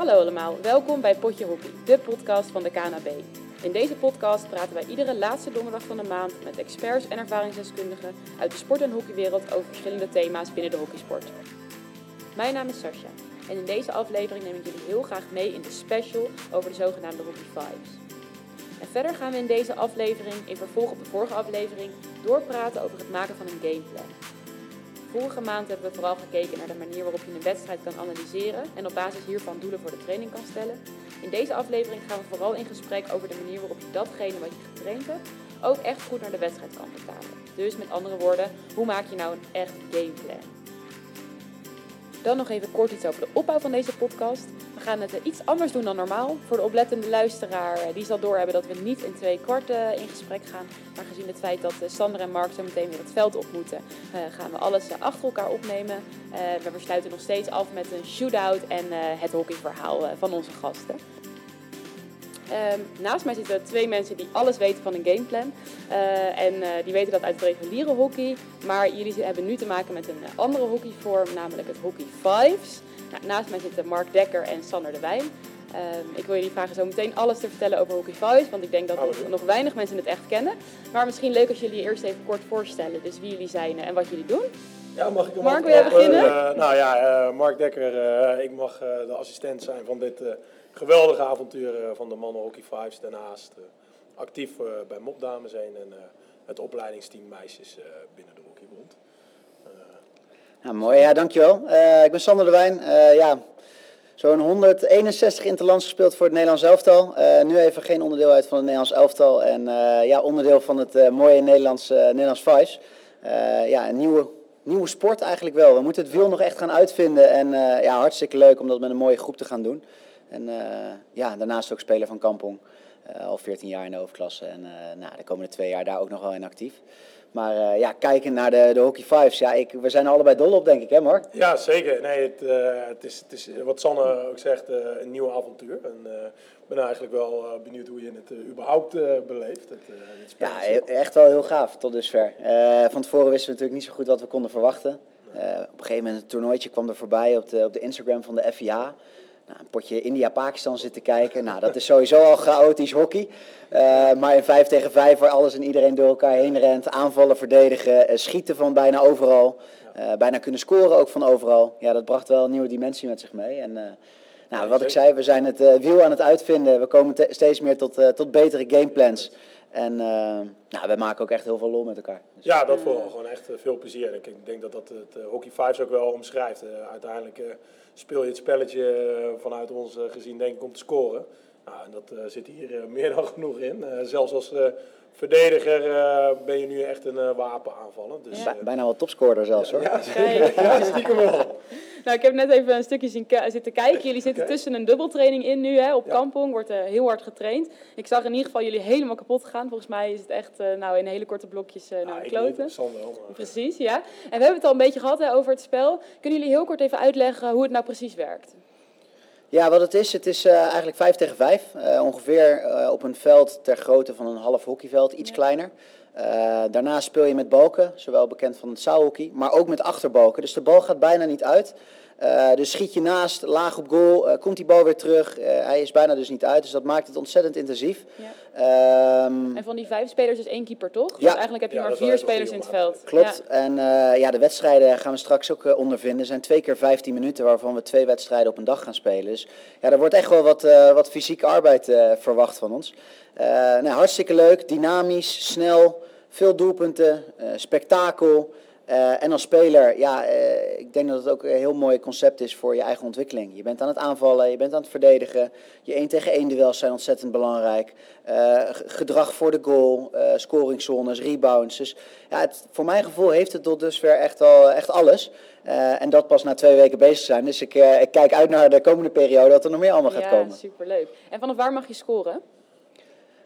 Hallo allemaal, welkom bij Potje Hockey, de podcast van de KNAB. In deze podcast praten wij iedere laatste donderdag van de maand met experts en ervaringsdeskundigen uit de sport- en hockeywereld over verschillende thema's binnen de hockeysport. Mijn naam is Sascha en in deze aflevering neem ik jullie heel graag mee in de special over de zogenaamde Hockey Fives. En verder gaan we in deze aflevering, in vervolg op de vorige aflevering, doorpraten over het maken van een gameplan. Vorige maand hebben we vooral gekeken naar de manier waarop je een wedstrijd kan analyseren en op basis hiervan doelen voor de training kan stellen. In deze aflevering gaan we vooral in gesprek over de manier waarop je datgene wat je getraind hebt ook echt goed naar de wedstrijd kan vertalen. Dus met andere woorden, hoe maak je nou een echt gameplan? Dan nog even kort iets over de opbouw van deze podcast. We gaan het iets anders doen dan normaal. Voor de oplettende luisteraar, eh, die zal doorhebben dat we niet in twee kwarten in gesprek gaan. Maar gezien het feit dat eh, Sander en Mark zo meteen weer het veld op moeten, eh, gaan we alles achter elkaar opnemen. We sluiten nog steeds af met een shootout en het hockeyverhaal van onze gasten. Um, naast mij zitten twee mensen die alles weten van een gameplan. Uh, en uh, die weten dat uit het reguliere hockey. Maar jullie hebben nu te maken met een andere hockeyvorm, namelijk het hockey fives. Nou, naast mij zitten Mark Dekker en Sander de Wijn. Um, ik wil jullie vragen zo meteen alles te vertellen over hockey fives, want ik denk dat nog, nog weinig mensen het echt kennen. Maar misschien leuk als jullie je eerst even kort voorstellen, dus wie jullie zijn en wat jullie doen. Ja, mag ik Mark, wil jij beginnen? Uh, nou ja, Mark Dekker, ik mag de assistent zijn van dit geweldige avonturen van de mannen Hockey Fives. Daarnaast uh, actief uh, bij Mopdame zijn en het opleidingsteam meisjes binnen de Hockeybond. Ja, mooi, ja, dankjewel. ik ben Sander de Wijn. ja, zo'n 161 interlands gespeeld voor het Nederlands elftal. nu even geen onderdeel uit van het Nederlands elftal. En ja, onderdeel van het mooie Nederlands, Nederlands Fives. ja, een nieuwe nieuwe sport eigenlijk wel. We moeten het wiel nog echt gaan uitvinden. En ja, hartstikke leuk om dat met een mooie groep te gaan doen. En uh, ja, daarnaast ook speler van Kampong. Uh, al 14 jaar in de hoofdklasse. En uh, nou, de komende twee jaar daar ook nog wel in actief. Maar ja, kijken naar de, de Hockey Fives. Ja, ik, we zijn er allebei dol op, denk ik, hè Mark? Ja, zeker. Nee, het, het, is, het is, wat Sanne ook zegt, een nieuw avontuur. En ik ben eigenlijk wel benieuwd hoe je het überhaupt beleeft. Het, het ja, echt wel heel gaaf tot dusver. van tevoren wisten we natuurlijk niet zo goed wat we konden verwachten. op een gegeven moment, het toernooitje kwam er voorbij op de, op de Instagram van de FIA. Nou, een potje India-Pakistan zitten kijken. Nou, dat is sowieso al chaotisch hockey. Uh, maar in 5 tegen 5 waar alles en iedereen door elkaar heen rent. Aanvallen, verdedigen, uh, schieten van bijna overal. Uh, bijna kunnen scoren ook van overal. Ja, dat bracht wel een nieuwe dimensie met zich mee. En nou, wat ik zei, we zijn het wiel aan het uitvinden. We komen steeds meer tot, tot betere gameplans. En nou, we maken ook echt heel veel lol met elkaar. Dus ja, dat vooral. Gewoon echt veel plezier. Ik denk dat dat het Hockey Fives ook wel omschrijft. uiteindelijk speel je het spelletje eh, vanuit ons gezien, denk ik, om te scoren. Nou, en dat uh, zit hier uh, meer dan genoeg in. Uh, zelfs als verdediger ben je nu echt een wapen aanvallen. Dus, ja. Bijna wel topscorer zelfs hoor. Ja, ja, stiekem wel. Nou, ik heb net even een stukje zien zitten kijken. Jullie zitten okay. tussen een dubbeltraining in nu hè, op ja. Kampong. Wordt uh, heel hard getraind. Ik zag in ieder geval jullie helemaal kapot gaan. Volgens mij is het echt uh, nou, in hele korte blokjes uh, naar de kloten. Wel, Precies, ja. En we hebben het al een beetje gehad hè, over het spel. Kunnen jullie heel kort even uitleggen hoe het nou precies werkt? Ja, wat het is, het is uh, eigenlijk 5 tegen 5. Uh, ongeveer uh, op een veld ter grootte van een half hockeyveld, iets ja. kleiner. Daarna speel je met balken, zowel bekend van het zaalhockey, maar ook met achterbalken. Dus de bal gaat bijna niet uit. Uh, dus schiet je naast, laag op goal, uh, komt die bal weer terug. Uh, hij is bijna dus niet uit, dus dat maakt het ontzettend intensief. Ja. Um, en van die vijf spelers is één keeper, toch? Ja. Dus eigenlijk heb je ja, maar vier spelers in het veld. Klopt. Ja. En ja, de wedstrijden gaan we straks ook ondervinden. Er zijn twee keer 15 minuten, waarvan we twee wedstrijden op een dag gaan spelen. Dus ja, er wordt echt wel wat, wat fysieke arbeid verwacht van ons. nou, hartstikke leuk, dynamisch, snel, veel doelpunten, spektakel. Uh, en als speler, ja, uh, ik denk dat het ook een heel mooi concept is voor je eigen ontwikkeling. Je bent aan het aanvallen, je bent aan het verdedigen. Je 1 tegen 1 duels zijn ontzettend belangrijk. Uh, gedrag voor de goal, scoringszones, rebounds. Dus ja, het, voor mijn gevoel heeft het tot dusver echt, al, echt alles. en dat pas na twee weken bezig zijn. Dus ik, ik, kijk uit naar de komende periode dat er nog meer allemaal gaat ja, komen. Ja, superleuk. En vanaf waar mag je scoren?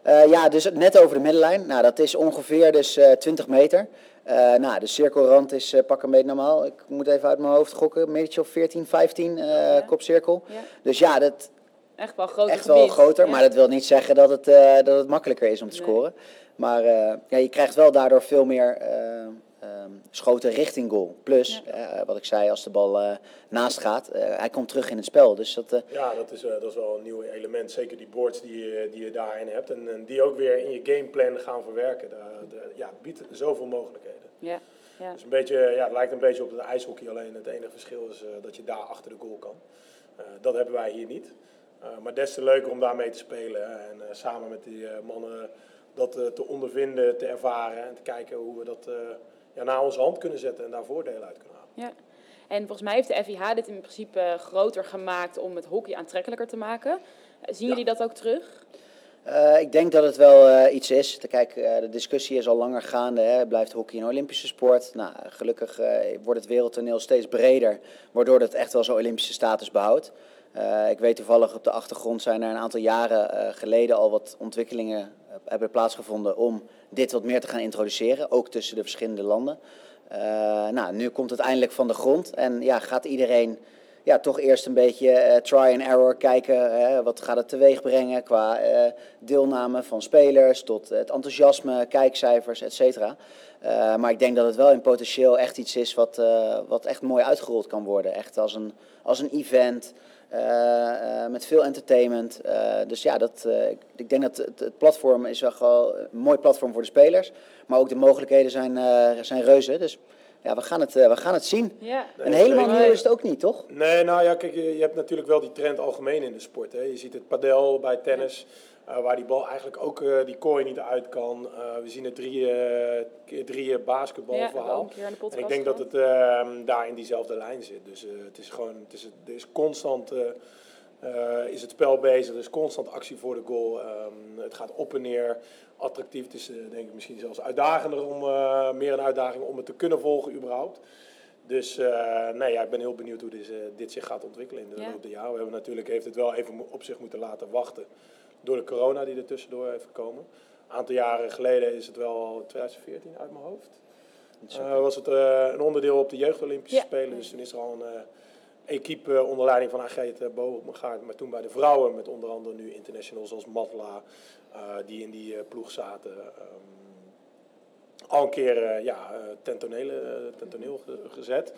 ja, dus net over de middenlijn. Nou, dat is ongeveer dus 20 meter. Uh, nou, de cirkelrand is uh, pak een beetje normaal. Ik moet even uit mijn hoofd gokken. Een metertje of 14, 15 uh, ja. kopcirkel. Ja. Dus ja, dat... Echt wel groter Echt wel groter, ja. maar dat wil niet zeggen dat het, dat het makkelijker is om te nee. scoren. Maar ja, je krijgt wel daardoor veel meer ehm, schoten richting goal. Plus, eh, wat ik zei, als de bal eh, naast gaat, eh, hij komt terug in het spel. Dus dat, eh, Ja, dat is, eh, dat is wel een nieuw element. Zeker die boards die, je- die je daarin hebt. En, en die ook weer in je gameplan gaan verwerken. Daar- daar- ja, het biedt zoveel mogelijkheden. Ja, ja. Dus een beetje, ja, het lijkt een beetje op het ijshockey. Alleen het enige verschil is eh, dat je daar achter de goal kan. Eh, dat hebben wij hier niet. Eh, maar des te leuker om daarmee te spelen. En eh, samen met die mannen dat te ondervinden, te ervaren. En te kijken hoe we dat eh, ja, naar onze hand kunnen zetten. En daar voordelen uit kunnen halen. Ja. En volgens mij heeft de FIH dit in principe eh, groter gemaakt om het hockey aantrekkelijker te maken. Zien Ja. jullie dat ook terug? Eh, ik denk dat het wel eh, iets is. Te- Kijk, eh, de discussie is al langer gaande. Hè. Blijft hockey een Olympische sport? Nou, gelukkig eh, wordt het wereldtoneel steeds breder, waardoor het echt wel zo'n Olympische status behoudt. Eh, ik weet toevallig op de achtergrond zijn er een aantal jaren eh, geleden al wat ontwikkelingen hebben plaatsgevonden om dit wat meer te gaan introduceren, ook tussen de verschillende landen. Eh, nou, nu komt het eindelijk van de grond en ja, gaat iedereen ja, toch eerst een beetje eh, try and error kijken. Hè, wat gaat het teweeg brengen qua eh, deelname van spelers tot het enthousiasme, kijkcijfers, et cetera. Eh, maar ik denk dat het wel in potentieel echt iets is wat, eh, wat echt mooi uitgerold kan worden. Echt als een, als een event. Eh, eh, met veel entertainment. Eh, dus ja, dat, eh, ik, ik denk dat het, het platform is wel gewoon een mooi platform voor de spelers. Maar ook de mogelijkheden zijn, eh, zijn reuze. Dus ja, we gaan het, eh, we gaan het zien. Ja. Nee, en helemaal nieuw is het ook niet, toch? Nee, nou ja, kijk, je, je hebt natuurlijk wel die trend algemeen in de sport. Hè. Je ziet het padel bij tennis, eh, waar die bal eigenlijk ook eh, die kooi niet uit kan. Eh, we zien het drie, drie basketbalverhaal. en ik denk dat het ehm, daar in diezelfde lijn zit. Dus het is gewoon, het is, er is constant is het spel bezig, er is constant actie voor de goal. Ehm, het gaat op en neer, attractief. Het is denk ik misschien zelfs uitdagender om, meer een uitdaging om het te kunnen volgen überhaupt. Dus nee, ja, ik ben heel benieuwd hoe dit, dit zich gaat ontwikkelen in de Ja. loop der jaren. We hebben natuurlijk, heeft het wel even op zich moeten laten wachten door de corona die er tussendoor heeft gekomen. Een aantal jaren geleden is het wel 2014 uit mijn hoofd. Eh, was het eh, een onderdeel op de jeugd-Olympische Ja. Spelen. Dus toen is er al een eh, equipe onder leiding van Agete Bogaard. Maar toen bij de vrouwen mit onder andere nu internationals als Matla. eh, die in die ploeg zaten. ehm, al een keer eh, ja, eh, ten, tonele, eh, ten toneel ge- gezet.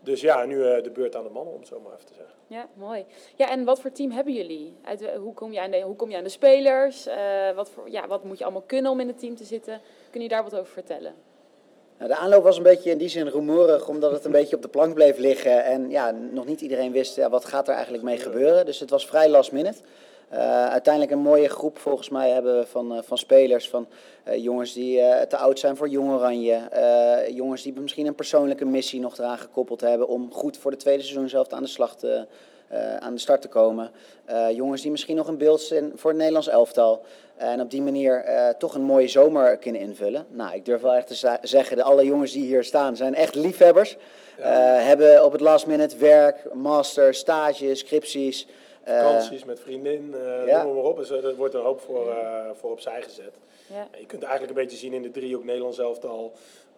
Dus ja, nu eh, de beurt aan de mannen, om het zo maar even te zeggen. Ja, mooi. Ja, en wat voor team hebben jullie? Uit, de- hoe, kom je aan de, hoe kom je aan de spelers? Eh, wat, voor, ja, wat moet je allemaal kunnen om in het team te zitten? Kun je daar wat over vertellen? Nou, de aanloop was een beetje in die zin rumoerig, omdat het een beetje op de plank bleef liggen. En ja, nog niet iedereen wist ja, wat gaat er eigenlijk mee gebeuren. Dus het was vrij last minute. Eh, uiteindelijk een mooie groep volgens mij hebben we van, eh, van spelers. Van eh, jongens die te oud zijn voor Jong Oranje. jongens die misschien een persoonlijke missie nog eraan gekoppeld hebben. Om goed voor de tweede seizoen zelf aan de slag te, aan de start te komen. Jongens die misschien nog een beeld zijn voor het Nederlands elftal. En op die manier toch een mooie zomer kunnen invullen. Nou, ik durf wel echt te zeggen, de alle jongens die hier staan zijn echt liefhebbers. Eh, hebben op het last minute werk, master, stages, scripties. Eh, Vakanties met vriendin, eh ja. noem maar op. Dus, eh, er wordt een hoop voor, eh, voor opzij gezet. Ja. Je kunt eigenlijk een beetje zien in de driehoek Nederlands elftal,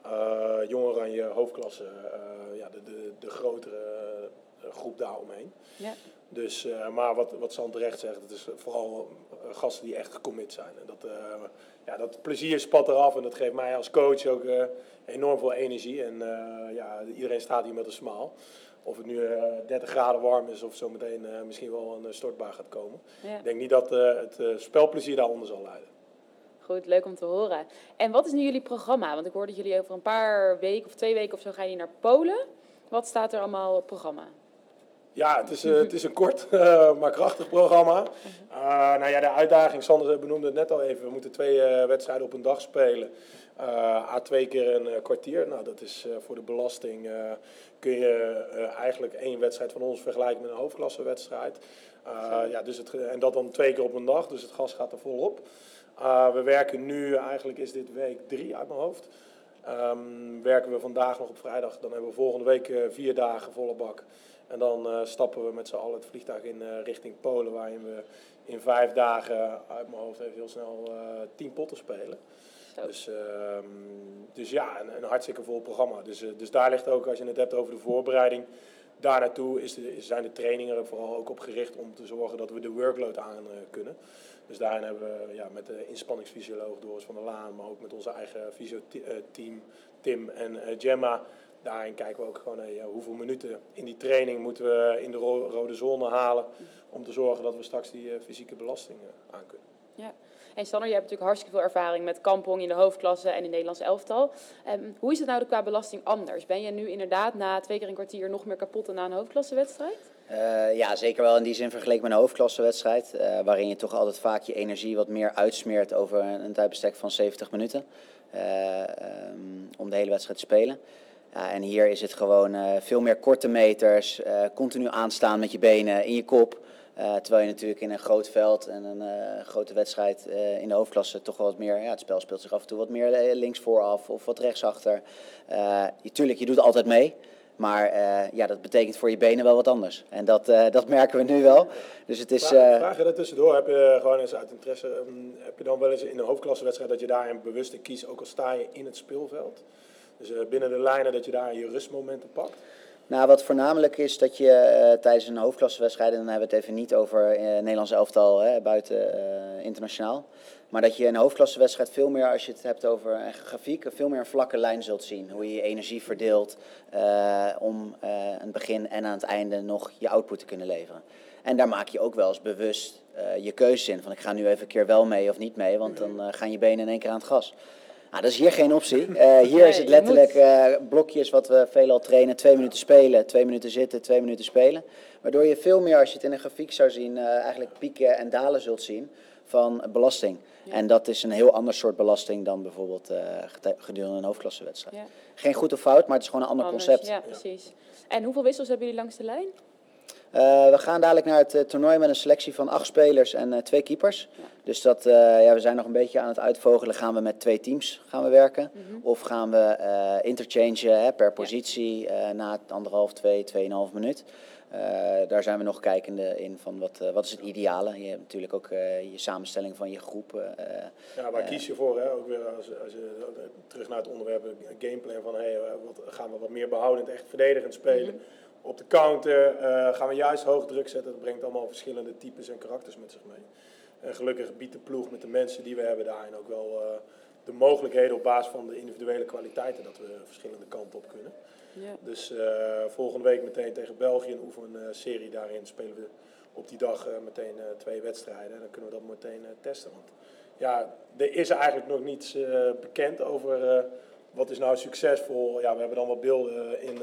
uh, Jong Oranje, hoofdklasse, eh, ja, de, de, de grotere groep daaromheen. Ja. Dus, eh, maar wat, wat Sam terecht zegt, het is vooral gasten die echt gecommit zijn. En dat, eh, ja, dat plezier spat eraf en dat geeft mij als coach ook eh, enorm veel energie. En eh, ja, iedereen staat hier met een smaal. Of het nu eh 30 graden warm is of zometeen eh misschien wel een eh, stortbui gaat komen. Ja. Ik denk niet dat eh, het eh, spelplezier daaronder zal leiden. Goed, leuk om te horen. En wat is nu jullie programma? Want ik hoorde dat jullie over een paar weken of twee weken of zo gaan jullie naar Polen. Wat staat er allemaal op programma? Ja, het is, eh, het is een kort, eh, maar krachtig programma. Uh, nou ja, de uitdaging, Sander benoemde het net al even. We moeten twee uh, wedstrijden op een dag spelen. Uh, A twee keer een uh, kwartier. Nou, dat is uh, voor de belasting. kun je eigenlijk één wedstrijd van ons vergelijken met een hoofdklassewedstrijd. ja, dus het, en dat dan twee keer op een dag. Dus het gas gaat er volop. we werken nu, eigenlijk is dit week drie uit mijn hoofd. Um, werken we vandaag nog op vrijdag. Dan hebben we volgende week vier dagen volle bak. En dan uh, stappen we met z'n allen het vliegtuig in uh, richting Polen, waarin we in vijf dagen uit mijn hoofd even heel snel uh, tien potten spelen. Dus, dus ja, een, een, hartstikke vol programma. Dus, dus daar ligt ook, als je het hebt over de voorbereiding, daar naartoe zijn de trainingen er vooral ook op gericht om te zorgen dat we de workload aan kunnen. Dus daarin hebben we ja, met de inspanningsfysioloog Doris van der Laan, maar ook met onze eigen fysioteam Tim en Gemma daarin kijken we ook gewoon hoeveel minuten in die training moeten we in de rode zone halen. Om te zorgen dat we straks die fysieke belasting aan kunnen. En Sander, je hebt natuurlijk hartstikke veel ervaring met kampong in de hoofdklasse en in Nederlands elftal. Um, hoe is het nou qua belasting anders? Ben je nu inderdaad na twee keer een kwartier nog meer kapot dan na een hoofdklassewedstrijd? Uh, ja, zeker wel in die zin vergeleken met een hoofdklassewedstrijd. Uh, waarin je toch altijd vaak je energie wat meer uitsmeert over een, tijdbestek van 70 minuten. Um, om de hele wedstrijd te spelen. En hier is het gewoon veel meer korte meters, continu aanstaan met je benen in je kop. Uh, terwijl je natuurlijk in een groot veld en een grote wedstrijd in de hoofdklasse toch wel wat meer, ja, het spel speelt zich af en toe wat meer links vooraf of wat rechtsachter. je, tuurlijk, je doet altijd mee. Maar ja, dat betekent voor je benen wel wat anders. En dat, dat merken we nu wel. Dus het is, Vraag, vraag je dat tussendoor? Heb je gewoon eens uit interesse, um, heb je dan wel eens in een hoofdklassewedstrijd dat je daarin bewust kiest, ook al sta je in het speelveld? Dus binnen de lijnen dat je daar je rustmomenten pakt? Nou, wat voornamelijk is dat je uh, tijdens een hoofdklassewedstrijd, en dan hebben we het even niet over uh, Nederlands elftal hè, buiten internationaal, maar dat je een hoofdklassewedstrijd veel meer, als je het hebt over grafiek, veel meer een vlakke lijn zult zien. Hoe je je energie verdeelt om aan het begin en aan het einde nog je output te kunnen leveren. En daar maak je ook wel eens bewust je keuzes in. Van ik ga nu even een keer wel mee of niet mee, want dan gaan je benen in één keer aan het gas. Nou, dat is hier geen optie. Uh, hier is het letterlijk uh, blokjes wat we veelal trainen. Twee minuten spelen, twee minuten zitten, twee minuten spelen. Waardoor je veel meer, als je het in een grafiek zou zien, uh, eigenlijk pieken en dalen zult zien van belasting. Ja. En dat is een heel ander soort belasting dan bijvoorbeeld gedurende een hoofdklassewedstrijd. Ja. Geen goed of fout, maar het is gewoon een ander Anders, concept. Ja, precies. En hoeveel wissels hebben jullie langs de lijn? Uh, we gaan dadelijk naar het uh, toernooi met een selectie van acht spelers en uh, twee keepers. Ja. Dus dat, ja, we zijn nog een beetje aan het uitvogelen. Gaan we met twee teams gaan we werken? Mm -hmm. Of gaan we interchangen hè, per positie ja. na anderhalf, twee, tweeënhalf minuut? daar zijn we nog kijkende in van wat, wat is het ideale. Je hebt natuurlijk ook je samenstelling van je groep. ja, waar kies je voor? Hè? Ook weer als, als je terug naar het onderwerp gameplan van hey, wat, gaan we wat meer behoudend echt verdedigend spelen. Mm -hmm op de counter uh, gaan we juist hoog druk zetten. Dat brengt allemaal verschillende types en karakters met zich mee. En gelukkig biedt de ploeg met de mensen die we hebben daarin ook wel uh, de mogelijkheden op basis van de individuele kwaliteiten dat we verschillende kanten op kunnen. Ja. Dus uh, volgende week meteen tegen België een oefenserie daarin spelen we op die dag meteen twee wedstrijden. En dan kunnen we dat meteen testen. Want ja, er is eigenlijk nog niets bekend over wat is nou succesvol. Ja, we hebben dan wat beelden in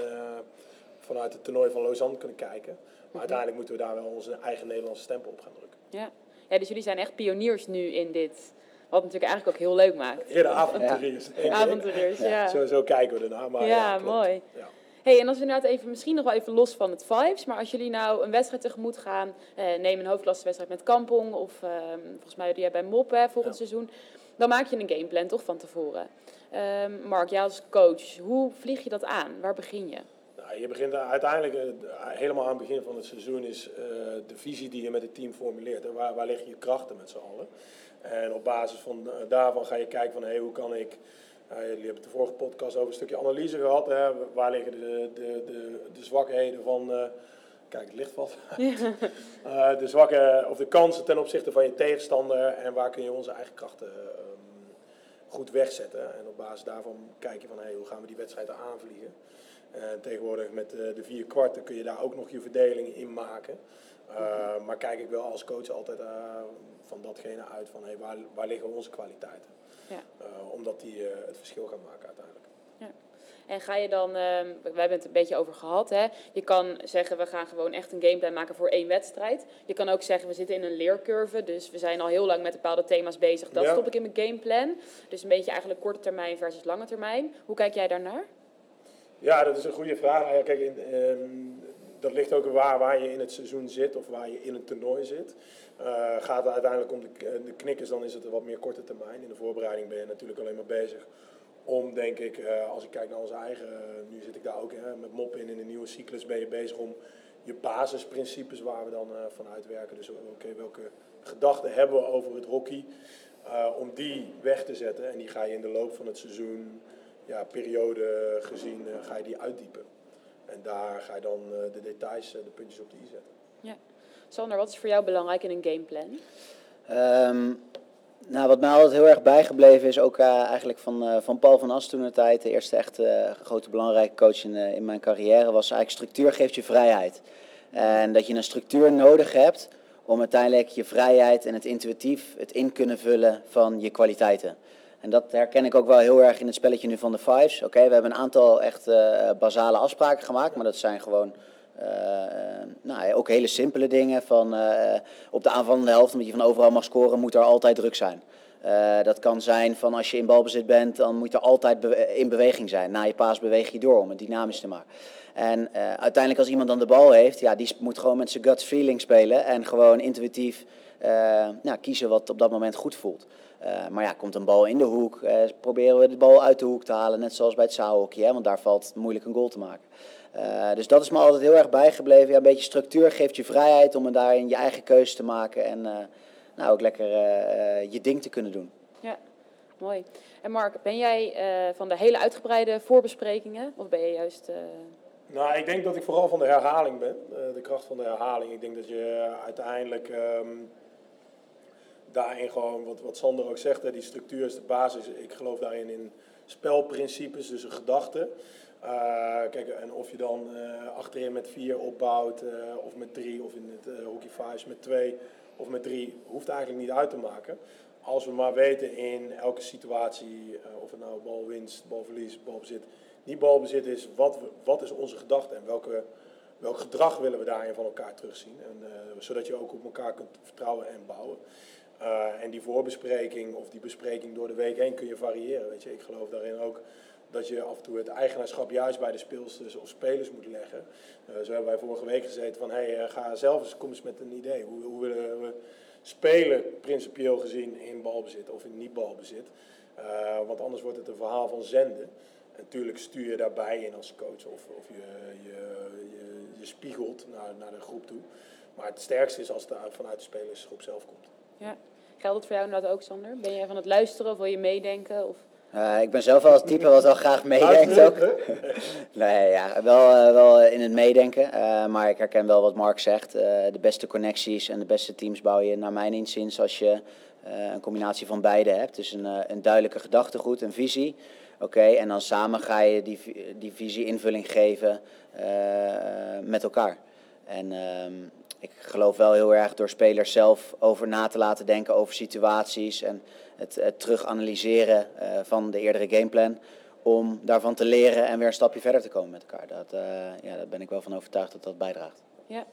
vanuit het toernooi van Lausanne kunnen kijken. Maar uiteindelijk moeten we daar wel onze eigen Nederlandse stempel op gaan drukken. Ja. ja, dus jullie zijn echt pioniers nu in dit. Wat natuurlijk eigenlijk ook heel leuk maakt. Eerder avonturiers. Ja. avonturiers, ja. zo, kijken we ernaar. Maar ja, ja mooi. Ja. Hey, en als we inderdaad even, misschien nog wel even los van het vibes, maar als jullie nou een wedstrijd tegemoet gaan, eh, neem een hoofdklassewedstrijd met Kampong of eh, volgens mij doe jij bij Mop hè, volgend seizoen, dan maak je een gameplan toch van tevoren. Um, Mark, jij als coach, hoe vlieg je dat aan? Waar begin je? Je begint uiteindelijk uh, helemaal aan het begin van het seizoen is uh, de visie die je met het team formuleert. Hè. Waar, waar liggen je krachten met z'n allen? En op basis van uh, daarvan ga je kijken van hey, hoe kan ik. jullie hebben de vorige podcast over een stukje analyse gehad. Hè. Waar liggen de, de, de, de zwakheden van. kijk, het licht valt. de zwakke of de kansen ten opzichte van je tegenstander. En waar kun je onze eigen krachten goed wegzetten. En op basis daarvan kijk je van hey, hoe gaan we die wedstrijden aanvliegen. En tegenwoordig met de, de vier kwarten kun je daar ook nog je verdeling in maken. Uh, maar kijk ik wel als coach altijd uh, van datgene uit van hey, waar, waar liggen onze kwaliteiten. Ja. Uh, omdat die het verschil gaan maken uiteindelijk. Ja. En ga je dan, we hebben het een beetje over gehad, hè? je kan zeggen we gaan gewoon echt een gameplan maken voor één wedstrijd. Je kan ook zeggen we zitten in een leercurve, dus we zijn al heel lang met bepaalde thema's bezig. Dat ja. stop ik in mijn gameplan. Dus een beetje eigenlijk korte termijn versus lange termijn. Hoe kijk jij daarnaar? Ja, dat is een goede vraag. Nou ja, kijk, in, um, dat ligt ook waar, waar je in het seizoen zit of waar je in een toernooi zit. Uh, gaat het uiteindelijk om de, de knikkers, dan is het een wat meer korte termijn. In de voorbereiding ben je natuurlijk alleen maar bezig om, denk ik, uh, als ik kijk naar onze eigen, nu zit ik daar ook hè, met mop in, in een nieuwe cyclus ben je bezig om je basisprincipes waar we dan van uitwerken. Dus oké, welke gedachten hebben we over het hockey, om die weg te zetten. En die ga je in de loop van het seizoen ja, periode gezien uh, ga je die uitdiepen. En en daar ga je dan de details, de puntjes op de i zetten. Ja. Sander, wat is voor jou belangrijk in een gameplan? Um, nou, wat mij altijd heel erg bijgebleven is, ook uh, eigenlijk van, uh, van Paul van As toen de tijd, de eerste echt uh, grote belangrijke coach in, in mijn carrière, was eigenlijk structuur geeft je vrijheid. En dat je een structuur nodig hebt om uiteindelijk je vrijheid en het intuïtief, het in kunnen vullen van je kwaliteiten. En dat herken ik ook wel heel erg in het spelletje nu van de Fives. Oké, we hebben een aantal echt basale afspraken gemaakt, maar dat zijn gewoon uh, nou, ook hele simpele dingen. Van, uh, op de aanvallende helft, omdat je van overal mag scoren, moet er altijd druk zijn. Dat kan zijn van als je in balbezit bent, dan moet er altijd in beweging zijn. Na je paas beweeg je door om het dynamisch te maken. En uiteindelijk als iemand dan de bal heeft, ja, die moet gewoon met zijn gut feeling spelen. En gewoon intuïtief nou, kiezen wat op dat moment goed voelt. Maar ja, komt een bal in de hoek, proberen we de bal uit de hoek te halen. Net zoals bij het zaalhockey, want daar valt moeilijk een goal te maken. Uh, dus dat is me altijd heel erg bijgebleven. Ja, een beetje structuur geeft je vrijheid om daarin je eigen keuze te maken en uh, nou, ook lekker uh, je ding te kunnen doen. Ja, mooi. En Mark, ben jij van de hele uitgebreide voorbesprekingen of ben je juist... Nou, ik denk dat ik vooral van de herhaling ben. de kracht van de herhaling. Ik denk dat je uiteindelijk um, daarin gewoon, wat, wat Sander ook zegt, hè, die structuur is de basis. Ik geloof daarin in spelprincipes, dus een gedachte. Uh, kijk, en of je dan uh, achterin met vier opbouwt, uh, of met drie, of in het hockey fives met twee, of met drie, hoeft eigenlijk niet uit te maken. Als we maar weten in elke situatie, of het nou balwinst, balverlies, balbezit, niet balbezit is, wat, wat is onze gedachte en welke, welk gedrag willen we daarin van elkaar terugzien. En, zodat je ook op elkaar kunt vertrouwen en bouwen. En die voorbespreking of die bespreking door de week heen kun je variëren. Weet je. Ik geloof daarin ook dat je af en toe het eigenaarschap juist bij de speelsters of spelers moet leggen. Uh, zo hebben wij vorige week gezeten van, hey, uh, ga zelf eens, kom eens met een idee. Hoe, hoe willen we spelen, principieel gezien, in balbezit of in niet-balbezit? Want anders wordt het een verhaal van zenden. En natuurlijk stuur je daarbij in als coach of, of je, je, je, je, spiegelt naar, naar de groep toe. Maar het sterkste is als het vanuit de spelersgroep zelf komt. Ja. Geldt het voor jou inderdaad ook, Sander? Ben jij van het luisteren of wil je meedenken? Of... Uh, ik ben zelf wel het type wat wel graag meedenkt ook. nee, ja, wel, uh, wel in het meedenken. Uh, maar ik herken wel wat Mark zegt. de beste connecties en de beste teams bouw je naar mijn inziens als je een combinatie van beide hebt. Dus een, een duidelijke gedachtegoed, een visie. Oké, en dan samen ga je die, die visie invulling geven met elkaar. En ehm, ik geloof wel heel erg door spelers zelf over na te laten denken over situaties en het, het terug analyseren uh, van de eerdere gameplan. Om daarvan te leren en weer een stapje verder te komen met elkaar. Dat, uh, ja, daar ben ik wel van overtuigd dat dat bijdraagt. Ja,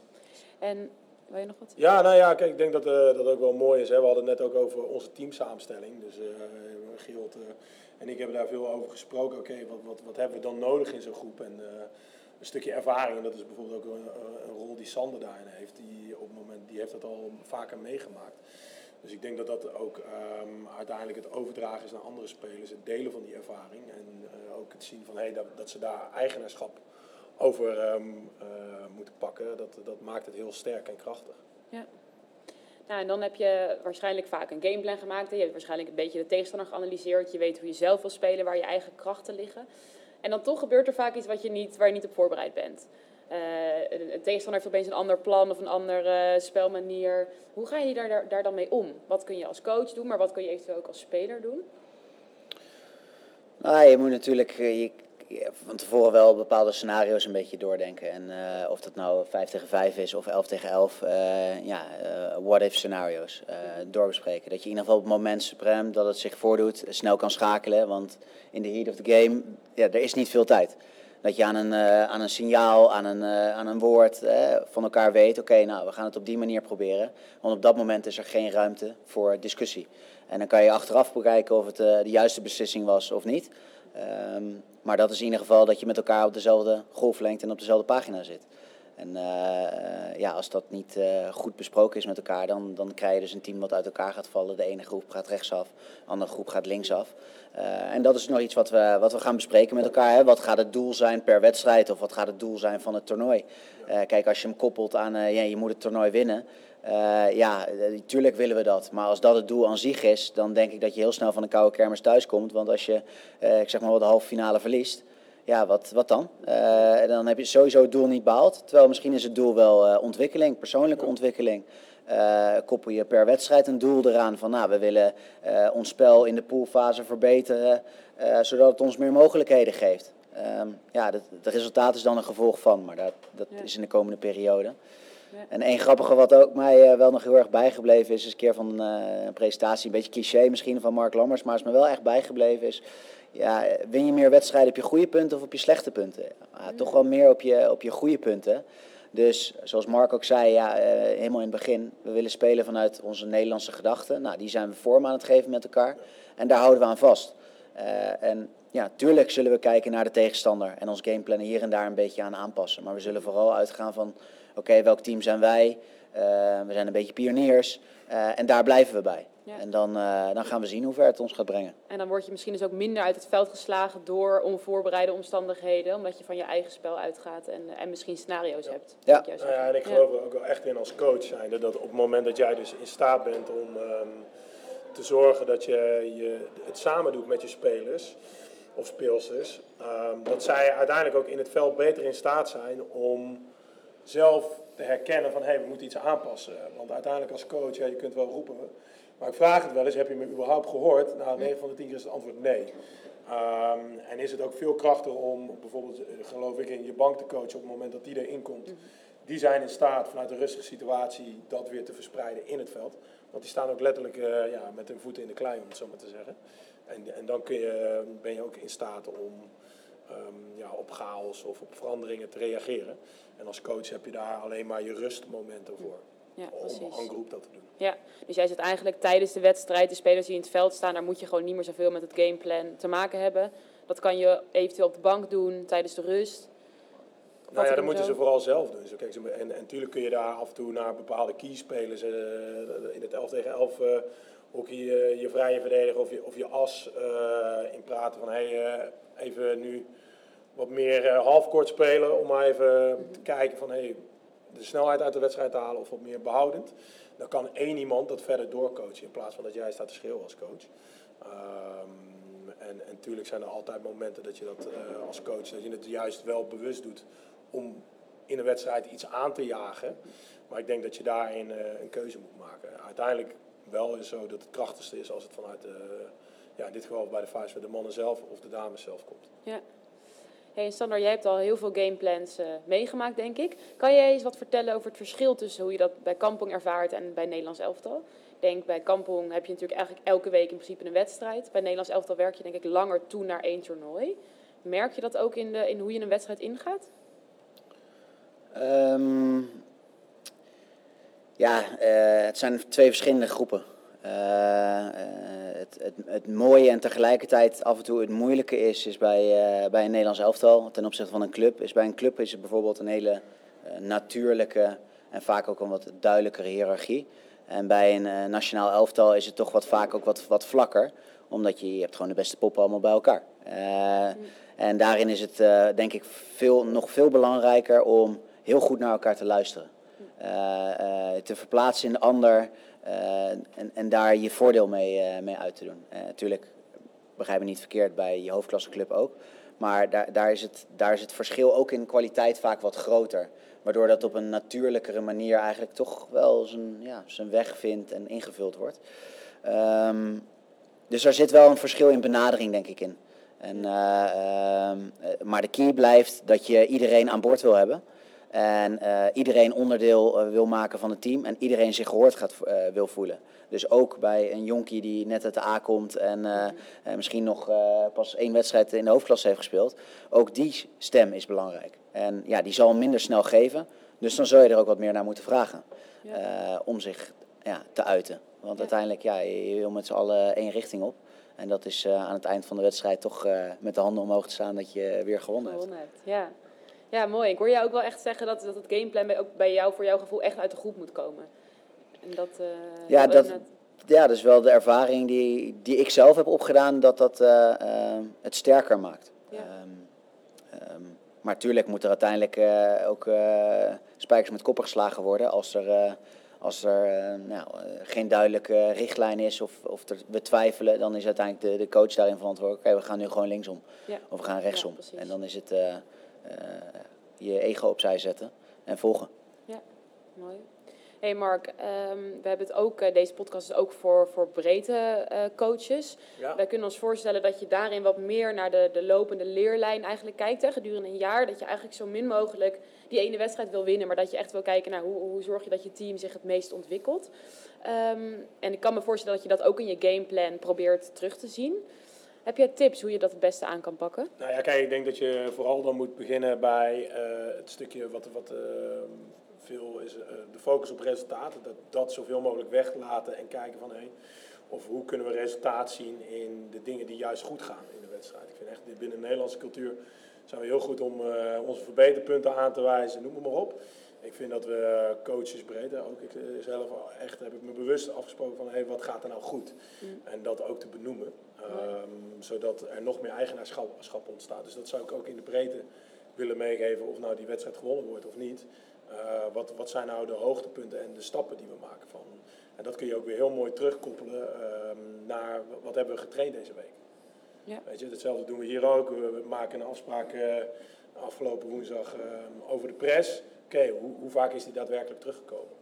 en wil je nog wat? Ja, nou ja, kijk, ik denk dat uh, dat ook wel mooi is. Hè. We hadden het net ook over onze teamsamenstelling. Dus uh, Gilt en ik hebben daar veel over gesproken. Oké, okay, wat, wat, wat hebben we dan nodig in zo'n groep? En een stukje ervaring. En dat is bijvoorbeeld ook een, een, rol die Sander daarin heeft. Die op het moment, die heeft dat al vaker meegemaakt. Dus ik denk dat dat ook um, uiteindelijk het overdragen is naar andere spelers, het delen van die ervaring. En uh, ook het zien van hey, dat, dat ze daar eigenaarschap over um, uh, moeten pakken, dat, dat maakt het heel sterk en krachtig. Ja. Nou, en dan heb je waarschijnlijk vaak een gameplan gemaakt. Je hebt waarschijnlijk een beetje de tegenstander geanalyseerd. Je weet hoe je zelf wil spelen, waar je eigen krachten liggen. En dan toch gebeurt er vaak iets wat je niet, waar je niet op voorbereid bent. Uh, een tegenstander heeft opeens een ander plan of een andere spelmanier. Hoe ga je daar, daar, daar, dan mee om? Wat kun je als coach doen, maar wat kun je eventueel ook als speler doen? Nou, je moet natuurlijk eh, van tevoren wel bepaalde scenario's een beetje doordenken. En uh, of dat nou 5 tegen 5 is of 11 tegen 11, uh, ja, what-if scenario's doorbespreken. Dat je in ieder geval op het moment suprem dat het zich voordoet snel kan schakelen. Want in de heat of the game, ja, er is niet veel tijd. Dat je aan een, aan een signaal, aan een, aan een woord van elkaar weet, oké, nou, we gaan het op die manier proberen. Want op dat moment is er geen ruimte voor discussie. En dan kan je achteraf bekijken of het de juiste beslissing was of niet. Um, maar dat is in ieder geval dat je met elkaar op dezelfde golflengte en op dezelfde pagina zit. En uh, ja, als dat niet uh, goed besproken is met elkaar, dan, dan krijg je dus een team wat uit elkaar gaat vallen. De ene groep gaat rechtsaf, de andere groep gaat linksaf. Uh, en dat is nog iets wat we, wat we gaan bespreken met elkaar. Hè. Wat gaat het doel zijn per wedstrijd of wat gaat het doel zijn van het toernooi? kijk, als je hem koppelt aan ja, je moet het toernooi winnen. Ja, natuurlijk willen we dat. Maar als dat het doel aan zich is, dan denk ik dat je heel snel van de koude kermis thuis komt. Want als je, ik zeg maar, de halve finale verliest ja, wat, wat dan? Uh, dan heb je sowieso het doel niet behaald. Terwijl misschien is het doel wel uh, ontwikkeling, persoonlijke ontwikkeling. Uh, koppel je per wedstrijd een doel eraan van, nou, we willen ons spel in de poolfase verbeteren, zodat het ons meer mogelijkheden geeft. Um, ja, het resultaat is dan een gevolg van, maar dat, dat ja. is in de komende periode. En één grappige wat ook mij wel nog heel erg bijgebleven is, is een keer van een presentatie, een beetje cliché misschien van Mark Lammers, maar is me wel echt bijgebleven is, ja, win je meer wedstrijden op je goede punten of op je slechte punten? Ja, toch wel meer op je, op je goede punten. Dus zoals Mark ook zei, ja, uh, helemaal in het begin, we willen spelen vanuit onze Nederlandse gedachten. Nou, die zijn we vorm aan het geven met elkaar en daar houden we aan vast. En ja, tuurlijk zullen we kijken naar de tegenstander en ons gameplan hier en daar een beetje aan aanpassen. Maar we zullen vooral uitgaan van, oké, welk team zijn wij? Uh, we zijn een beetje pioniers en daar blijven we bij. Ja. En dan, uh, dan gaan we zien hoe ver het ons gaat brengen. En dan word je misschien dus ook minder uit het veld geslagen door onvoorbereide omstandigheden. Omdat je van je eigen spel uitgaat en, en misschien scenario's ja. hebt. Ja. Nou ja, en ik geloof er ook wel echt in als coach zijnde. Dat op het moment dat jij dus in staat bent om um, te zorgen dat je, je het samen doet met je spelers of speelsters. Um, dat zij uiteindelijk ook in het veld beter in staat zijn om zelf te herkennen van hé, hey, we moeten iets aanpassen. Want uiteindelijk als coach, ja, je kunt wel roepen maar ik vraag het wel eens, heb je me überhaupt gehoord? Nou, 9 van de 10 keer is het antwoord nee. Um, en is het ook veel krachtiger om bijvoorbeeld, eh, geloof ik, in je bank te coachen op het moment dat die erin komt. Mhm. Die zijn in staat vanuit een rustige situatie dat weer te verspreiden in het veld. Want die staan ook letterlijk uh, ja, met hun voeten in de klei, om het zo maar te zeggen. En, en dan kun je, ben je ook in staat om um, ja, op chaos of op veranderingen te reageren. En als coach heb je daar alleen maar je rustmomenten voor ja, om een groep dat te doen. Ja, dus jij zit eigenlijk tijdens de wedstrijd, de spelers die in het veld staan, daar moet je gewoon niet meer zoveel met het gameplan te maken hebben. Dat kan je eventueel op de bank doen tijdens de rust. Nou ja, dat moeten ze vooral zelf doen. Zo, kijk, en, en natuurlijk kun je daar af en toe naar bepaalde keyspelers uh, in het 11 tegen 11 uh, ook je, je vrije verdediger of je, of je as in praten van hey, even nu wat meer halfkort spelen om even te kijken van hey, de snelheid uit de wedstrijd te halen of wat meer behoudend. Dan kan één iemand dat verder doorcoachen in plaats van dat jij staat te schreeuwen als coach. Um, en, natuurlijk zijn er altijd momenten dat je dat uh, als coach, dat je het juist wel bewust doet om in een wedstrijd iets aan te jagen. Maar ik denk dat je daarin uh, een keuze moet maken. Uiteindelijk wel is zo dat het krachtigste is als het vanuit de, ja, in dit geval bij de Vice de mannen zelf of de dames zelf komt. Ja. Hey, Sander, jij hebt al heel veel gameplans uh, meegemaakt, denk ik. Kan jij eens wat vertellen over het verschil tussen hoe je dat bij Kampong ervaart en bij Nederlands elftal? Ik denk, bij Kampong heb je natuurlijk eigenlijk elke week in principe een wedstrijd. Bij Nederlands elftal werk je denk ik langer toe naar één toernooi. Merk je dat ook in, de, in hoe je een wedstrijd ingaat? Um, ja, uh, het zijn twee verschillende groepen. Uh, het, het, mooie en tegelijkertijd af en toe het moeilijke is, is bij, uh, bij een Nederlands elftal ten opzichte van een club. Is bij een club is het bijvoorbeeld een hele uh, natuurlijke en vaak ook een wat duidelijkere hiërarchie. En bij een nationaal elftal is het toch wat vaak ook wat, wat vlakker, omdat je, je hebt gewoon de beste poppen allemaal bij elkaar. En daarin is het denk ik veel, nog veel belangrijker om heel goed naar elkaar te luisteren. te verplaatsen in de ander, en, en daar je voordeel mee, uh, mee uit te doen. Natuurlijk, uh, begrijp me niet verkeerd, bij je hoofdklasseclub ook. Maar daar, daar, is het, daar is het verschil ook in kwaliteit vaak wat groter. Waardoor dat op een natuurlijkere manier eigenlijk toch wel zijn, ja, zijn weg vindt en ingevuld wordt. Um, dus er zit wel een verschil in benadering, denk ik, in. En, uh, maar de key blijft dat je iedereen aan boord wil hebben. En uh, iedereen onderdeel uh, wil maken van het team en iedereen zich gehoord gaat, uh, wil voelen. Dus ook bij een jonkie die net uit de A komt en misschien nog pas één wedstrijd in de hoofdklasse heeft gespeeld. Ook die stem is belangrijk. En ja, die zal minder snel geven. Dus dan zul je er ook wat meer naar moeten vragen. Ja. om zich ja, te uiten. Want ja. uiteindelijk, ja, je wil met z'n allen één richting op. En dat is aan het eind van de wedstrijd toch met de handen omhoog te staan dat je weer gewonnen, gewonnen hebt. hebt. Ja. Ja, mooi. Ik hoor jou ook wel echt zeggen dat, dat het gameplan bij, ook bij jou, voor jouw gevoel, echt uit de groep moet komen. En dat, uh, ja, dat, net... ja, dat is wel de ervaring die, die ik zelf heb opgedaan, dat dat uh, uh, het sterker maakt. Ja. Um, um, maar tuurlijk moet er uiteindelijk ook spijkers met koppen geslagen worden als er, als er eh, nou, eh, geen duidelijke richtlijn is of, of er, we twijfelen, dan is uiteindelijk de, de coach daarin verantwoordelijk. Oké, we gaan nu gewoon linksom Ja. of we gaan rechtsom. Ja, en dan is het eh, eh, je ego opzij zetten en volgen. Ja, mooi. Hey Mark, ehm, we hebben het ook, eh, deze podcast is ook voor, voor breedte eh, coaches. Ja. Wij kunnen ons voorstellen dat je daarin wat meer naar de, de lopende leerlijn eigenlijk kijkt. Hè, gedurende een jaar. Dat je eigenlijk zo min mogelijk die ene wedstrijd wil winnen. Maar dat je echt wil kijken naar hoe, hoe zorg je dat je team zich het meest ontwikkelt. Ehm, en ik kan me voorstellen dat je dat ook in je gameplan probeert terug te zien. Heb jij tips hoe je dat het beste aan kan pakken? Nou ja, kijk, ik denk dat je vooral dan moet beginnen bij eh, het stukje wat, wat eh, veel is, eh, de focus op resultaten. Dat, dat zoveel mogelijk weglaten en kijken van hé, of hoe kunnen we resultaat zien in de dingen die juist goed gaan in de wedstrijd. Ik vind echt binnen de Nederlandse cultuur zijn we heel goed om onze verbeterpunten aan te wijzen, noem maar op. Ik vind dat we coaches breed, ook ik eh, zelf echt heb ik me bewust afgesproken van hé, wat gaat er nou goed? En dat ook te benoemen, ehm, zodat er nog meer eigenaarschap ontstaat. Dus dat zou ik ook in de breedte willen meegeven, of nou die wedstrijd gewonnen wordt of niet. Eh, wat, wat zijn nou de hoogtepunten en de stappen die we maken van? En dat kun je ook weer heel mooi terugkoppelen ehm, naar wat hebben we getraind deze week. Ja. Weet je, hetzelfde doen we hier ook. We, maken een afspraak eh, afgelopen woensdag ehm, over de press. Oké, hoe, hoe vaak is die daadwerkelijk teruggekomen?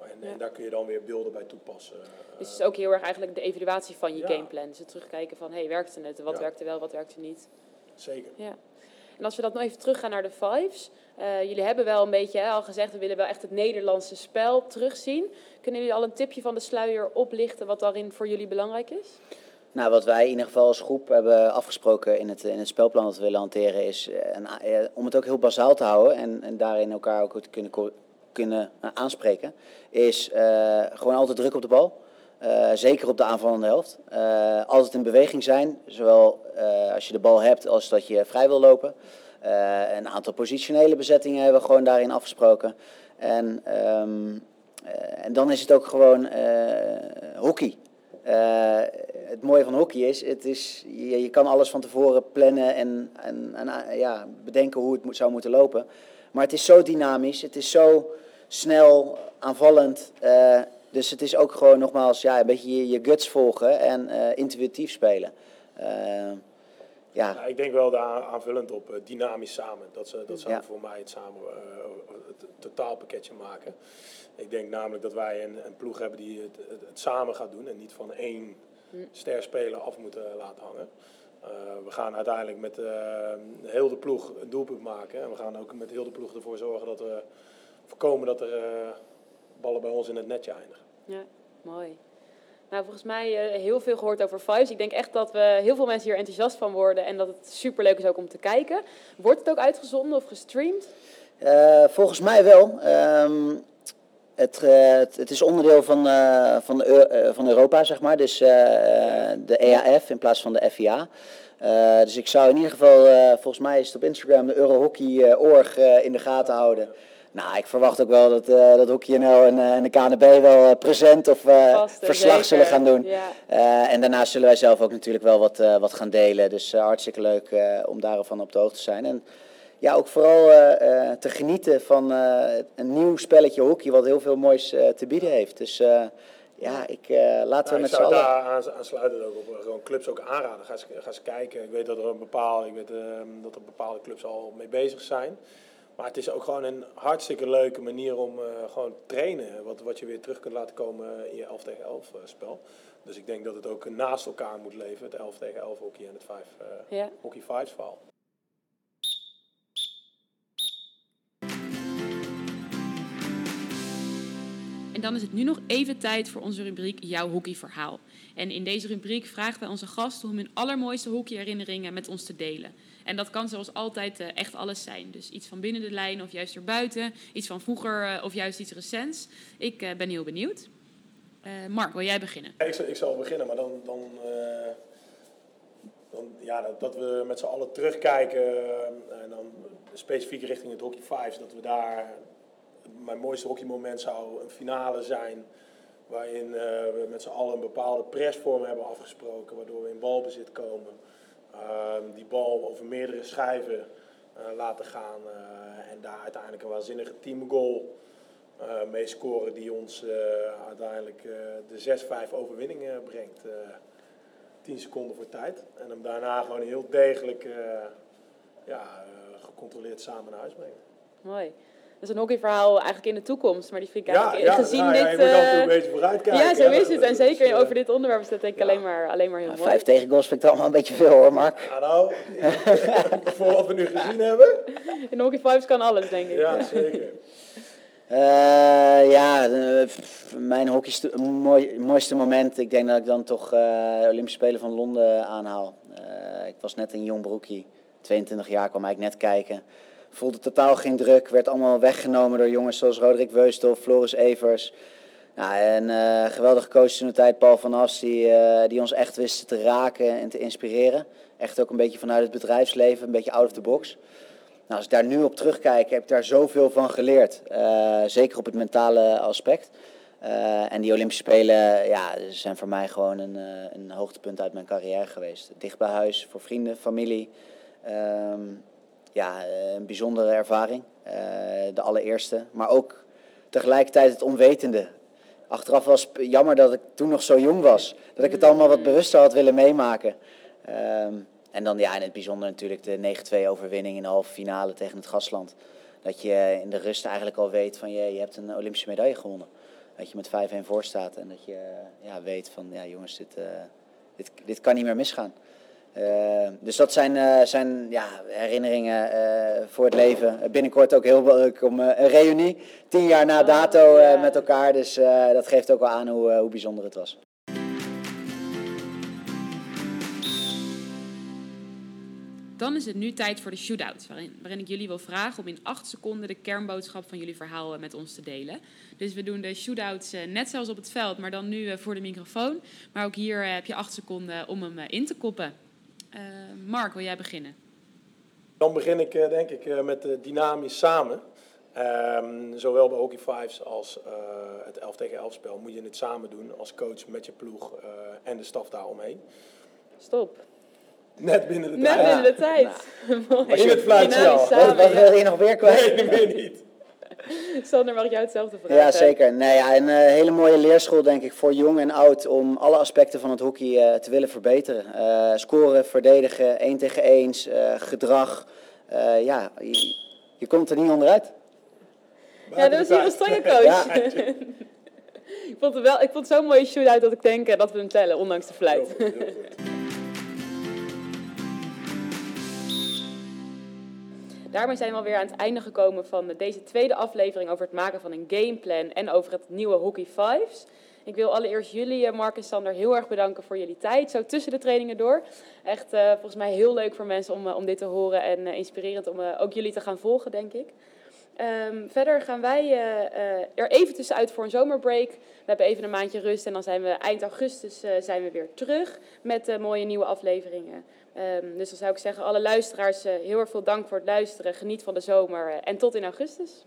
En, Ja. en daar kun je dan weer beelden bij toepassen. Dus het is ook heel erg eigenlijk de evaluatie van je Ja. gameplan. Dus het terugkijken van, hey, werkte het? Wat werkte wel, wat werkte niet? Zeker. Ja. En als we dat nog even teruggaan naar de fives. eh, jullie hebben wel een beetje hè, al gezegd, we willen wel echt het Nederlandse spel terugzien. Kunnen jullie al een tipje van de sluier oplichten wat daarin voor jullie belangrijk is? Nou, wat wij in ieder geval als groep hebben afgesproken in het, in het spelplan dat we willen hanteren, is eh, om het ook heel bazaal te houden en, en daarin elkaar ook te kunnen, kunnen eh, aanspreken, is eh, gewoon altijd druk op de bal. Zeker op de aanvallende helft. Altijd in beweging zijn, zowel als je de bal hebt als dat je vrij wil lopen. Een aantal positionele bezettingen hebben we gewoon daarin afgesproken. En, ehm, eh, en dan is het ook gewoon hockey. Eh, het mooie van hockey is, het is je, je kan alles van tevoren plannen en, en, en eh, ja, bedenken hoe het moet, zou moeten lopen. Maar het is zo dynamisch, het is zo snel, aanvallend. eh, dus het is ook gewoon nogmaals ja, een beetje je, guts volgen en intuïtief spelen. Eh, ja, Ja, ik denk wel daar aanvullend op eh, dynamisch samen. Dat, ze, dat zou Ja. voor mij het, samen, eh, het totaalpakketje maken. Ik denk namelijk dat wij een, een ploeg hebben die het, het, het samen gaat doen en niet van één ster speler af moeten laten hangen. Eh, we gaan uiteindelijk met eh, heel de ploeg een doelpunt maken. En we gaan ook met heel de ploeg ervoor zorgen dat we voorkomen dat er eh, ballen bij ons in het netje eindigen. Ja, mooi. Nou, volgens mij eh, heel veel gehoord over Fives. Ik denk echt dat we heel veel mensen hier enthousiast van worden en dat het superleuk is ook om te kijken. Wordt het ook uitgezonden of gestreamd? Eh, volgens mij wel. Ehm, het, eh, het, het is onderdeel van, van, van Europa, zeg maar. Dus de EAF in plaats van de FIA. Dus ik zou in ieder geval, volgens mij is het op Instagram, de Eurohockey.org eh in de gaten houden. Nou, ik verwacht ook wel dat, eh dat Hockey NL en, eh, en de KNB wel eh, present of verslag zeker. zullen gaan doen. Ja. Eh, en daarnaast zullen wij zelf ook natuurlijk wel wat, eh, wat gaan delen. Dus hartstikke leuk eh, om daarvan op de hoogte te zijn. En ja, ook vooral eh, eh, te genieten van eh, een nieuw spelletje hockey wat heel veel moois eh, te bieden heeft. Dus eh, ja, ik, eh, laten we Nou, ik met z'n zou allen... daar aan- aansluitend ook op gewoon clubs ook aanraden. Ga eens, ga eens kijken. Ik weet dat er een bepaalde, ik weet, ehm, dat er bepaalde clubs al mee bezig zijn. Maar het is ook gewoon een hartstikke leuke manier om eh, gewoon te trainen. Wat, wat je weer terug kunt laten komen in je 11 tegen 11 eh, spel. Dus ik denk dat het ook naast elkaar moet leven. Het 11 tegen 11 hockey en het 5, eh, Ja. hockey 5 verhaal. En dan is het nu nog even tijd voor onze rubriek Jouw hockeyverhaal. En in deze rubriek vragen wij onze gasten om hun allermooiste hockeyherinneringen met ons te delen. En dat kan zoals altijd eh, echt alles zijn. Dus iets van binnen de lijn of juist erbuiten. Iets van vroeger eh, of juist iets recents. Ik eh, ben heel benieuwd. Mark, wil jij beginnen? Ik, zal- ik zal beginnen, maar dan, dan, dan ja, dat, we met z'n allen terugkijken en dan specifiek richting het hockey fives, dat we daar mijn mooiste hockeymoment zou een finale zijn waarin we met z'n allen een bepaalde pressvorm hebben afgesproken, waardoor we in balbezit komen, die bal over meerdere schijven eh, laten gaan eh, en daar uiteindelijk een waanzinnige teamgoal mee scoren die ons uiteindelijk de 6-5 overwinning brengt. 10 seconden voor tijd. En hem daarna gewoon heel degelijk ja, gecontroleerd samen naar huis brengt. Mooi. Dat is een hockeyverhaal eigenlijk in de toekomst, maar die vind ik eigenlijk ja, gezien nou, dit... Ja, je moet een beetje vooruitkijken. Ja, zo is het. En zeker over dit onderwerp is dat denk ik alleen, maar, alleen maar heel mooi. Vijf tegengoals vind ik allemaal een beetje veel hoor, Mark. Ja, nou, voor wat we nu gezien hebben. In Hockey Fives kan alles, denk ik. Ja, zeker. Uh, ja, uh, mijn hockey mooi, mooiste moment. Ik denk dat ik dan toch uh, de Olympische Spelen van Londen aanhaal. ik was net een jong broekie, 22 jaar, kwam eigenlijk net kijken voelde totaal geen druk. Werd allemaal weggenomen door jongens zoals Roderick Weustel, Floris Evers. Nou, en uh, geweldige coach in de tijd, Paul van As, die, uh, die ons echt wist te raken en te inspireren. Echt ook een beetje vanuit het bedrijfsleven, een beetje out of the box. Nou, als ik daar nu op terugkijk, heb ik daar zoveel van geleerd. Uh, zeker op het mentale aspect. en die Olympische Spelen ja, zijn voor mij gewoon een, een hoogtepunt uit mijn carrière geweest. Dicht bij huis, voor vrienden, familie. Um, ja, eh, een bijzondere ervaring. Eh, de allereerste. Maar ook tegelijkertijd het onwetende. Achteraf was het jammer dat ik toen nog zo jong was. Dat ik het allemaal wat bewuster had willen meemaken. Ehm, en dan ja, in het bijzonder natuurlijk de 9-2 overwinning in de halve finale tegen het Gastland. Dat je in de rust eigenlijk al weet van je, je hebt een Olympische medaille gewonnen. Dat je met 5-1 voor staat en dat je ja, weet van ja jongens, dit, uh, dit, dit kan niet meer misgaan. Uh, dus dat zijn, uh, zijn ja, herinneringen uh, voor het leven. Binnenkort ook heel leuk om een reunie. Tien jaar na dato met elkaar. Dus dat geeft ook wel aan hoe, hoe bijzonder het was. Dan is het nu tijd voor de shootout, waarin, waarin ik jullie wil vragen om in acht seconden de kernboodschap van jullie verhaal met ons te delen. Dus we doen de shootouts net zoals op het veld, maar dan nu voor de microfoon. Maar ook hier heb je acht seconden om hem in te koppen. Uh, Mark, wil jij beginnen? Dan begin ik uh, denk ik uh, met dynamisch samen. Um, zowel bij Hockey Fives als het 11 tegen 11 spel moet je het samen doen als coach met je ploeg en de staf daaromheen. Stop. Net binnen de Net tijd. binnen de tijd. Ja. In het fluitje al. Wat, wat wil je nog weer kwijt? Nee, meer niet. Sander, mag ik jou hetzelfde vragen? Ja, zeker. Nee, ja, een uh, hele mooie leerschool, denk ik, voor jong en oud om alle aspecten van het hockey uh, te willen verbeteren. Uh, scoren, verdedigen, één tegen eens, gedrag. ja, je, je, komt er niet onderuit. Ja, dat was hier een strenge coach. Ja. ik vond het, wel, ik vond het zo'n mooie shootout dat ik denk dat we hem tellen, ondanks de fluit. Daarmee zijn we alweer aan het einde gekomen van deze tweede aflevering over het maken van een gameplan en over het nieuwe Hockey Fives. Ik wil allereerst jullie, Mark en Sander, heel erg bedanken voor jullie tijd, zo tussen de trainingen door. Echt uh, volgens mij heel leuk voor mensen om, om dit te horen en inspirerend om ook jullie te gaan volgen, denk ik. Um, verder gaan wij er even tussenuit voor een zomerbreak. We hebben even een maandje rust en dan zijn we eind augustus zijn we weer terug met mooie nieuwe afleveringen. Um, dus dan zou ik zeggen, alle luisteraars, uh, heel erg veel dank voor het luisteren. Geniet van de zomer uh, en tot in augustus.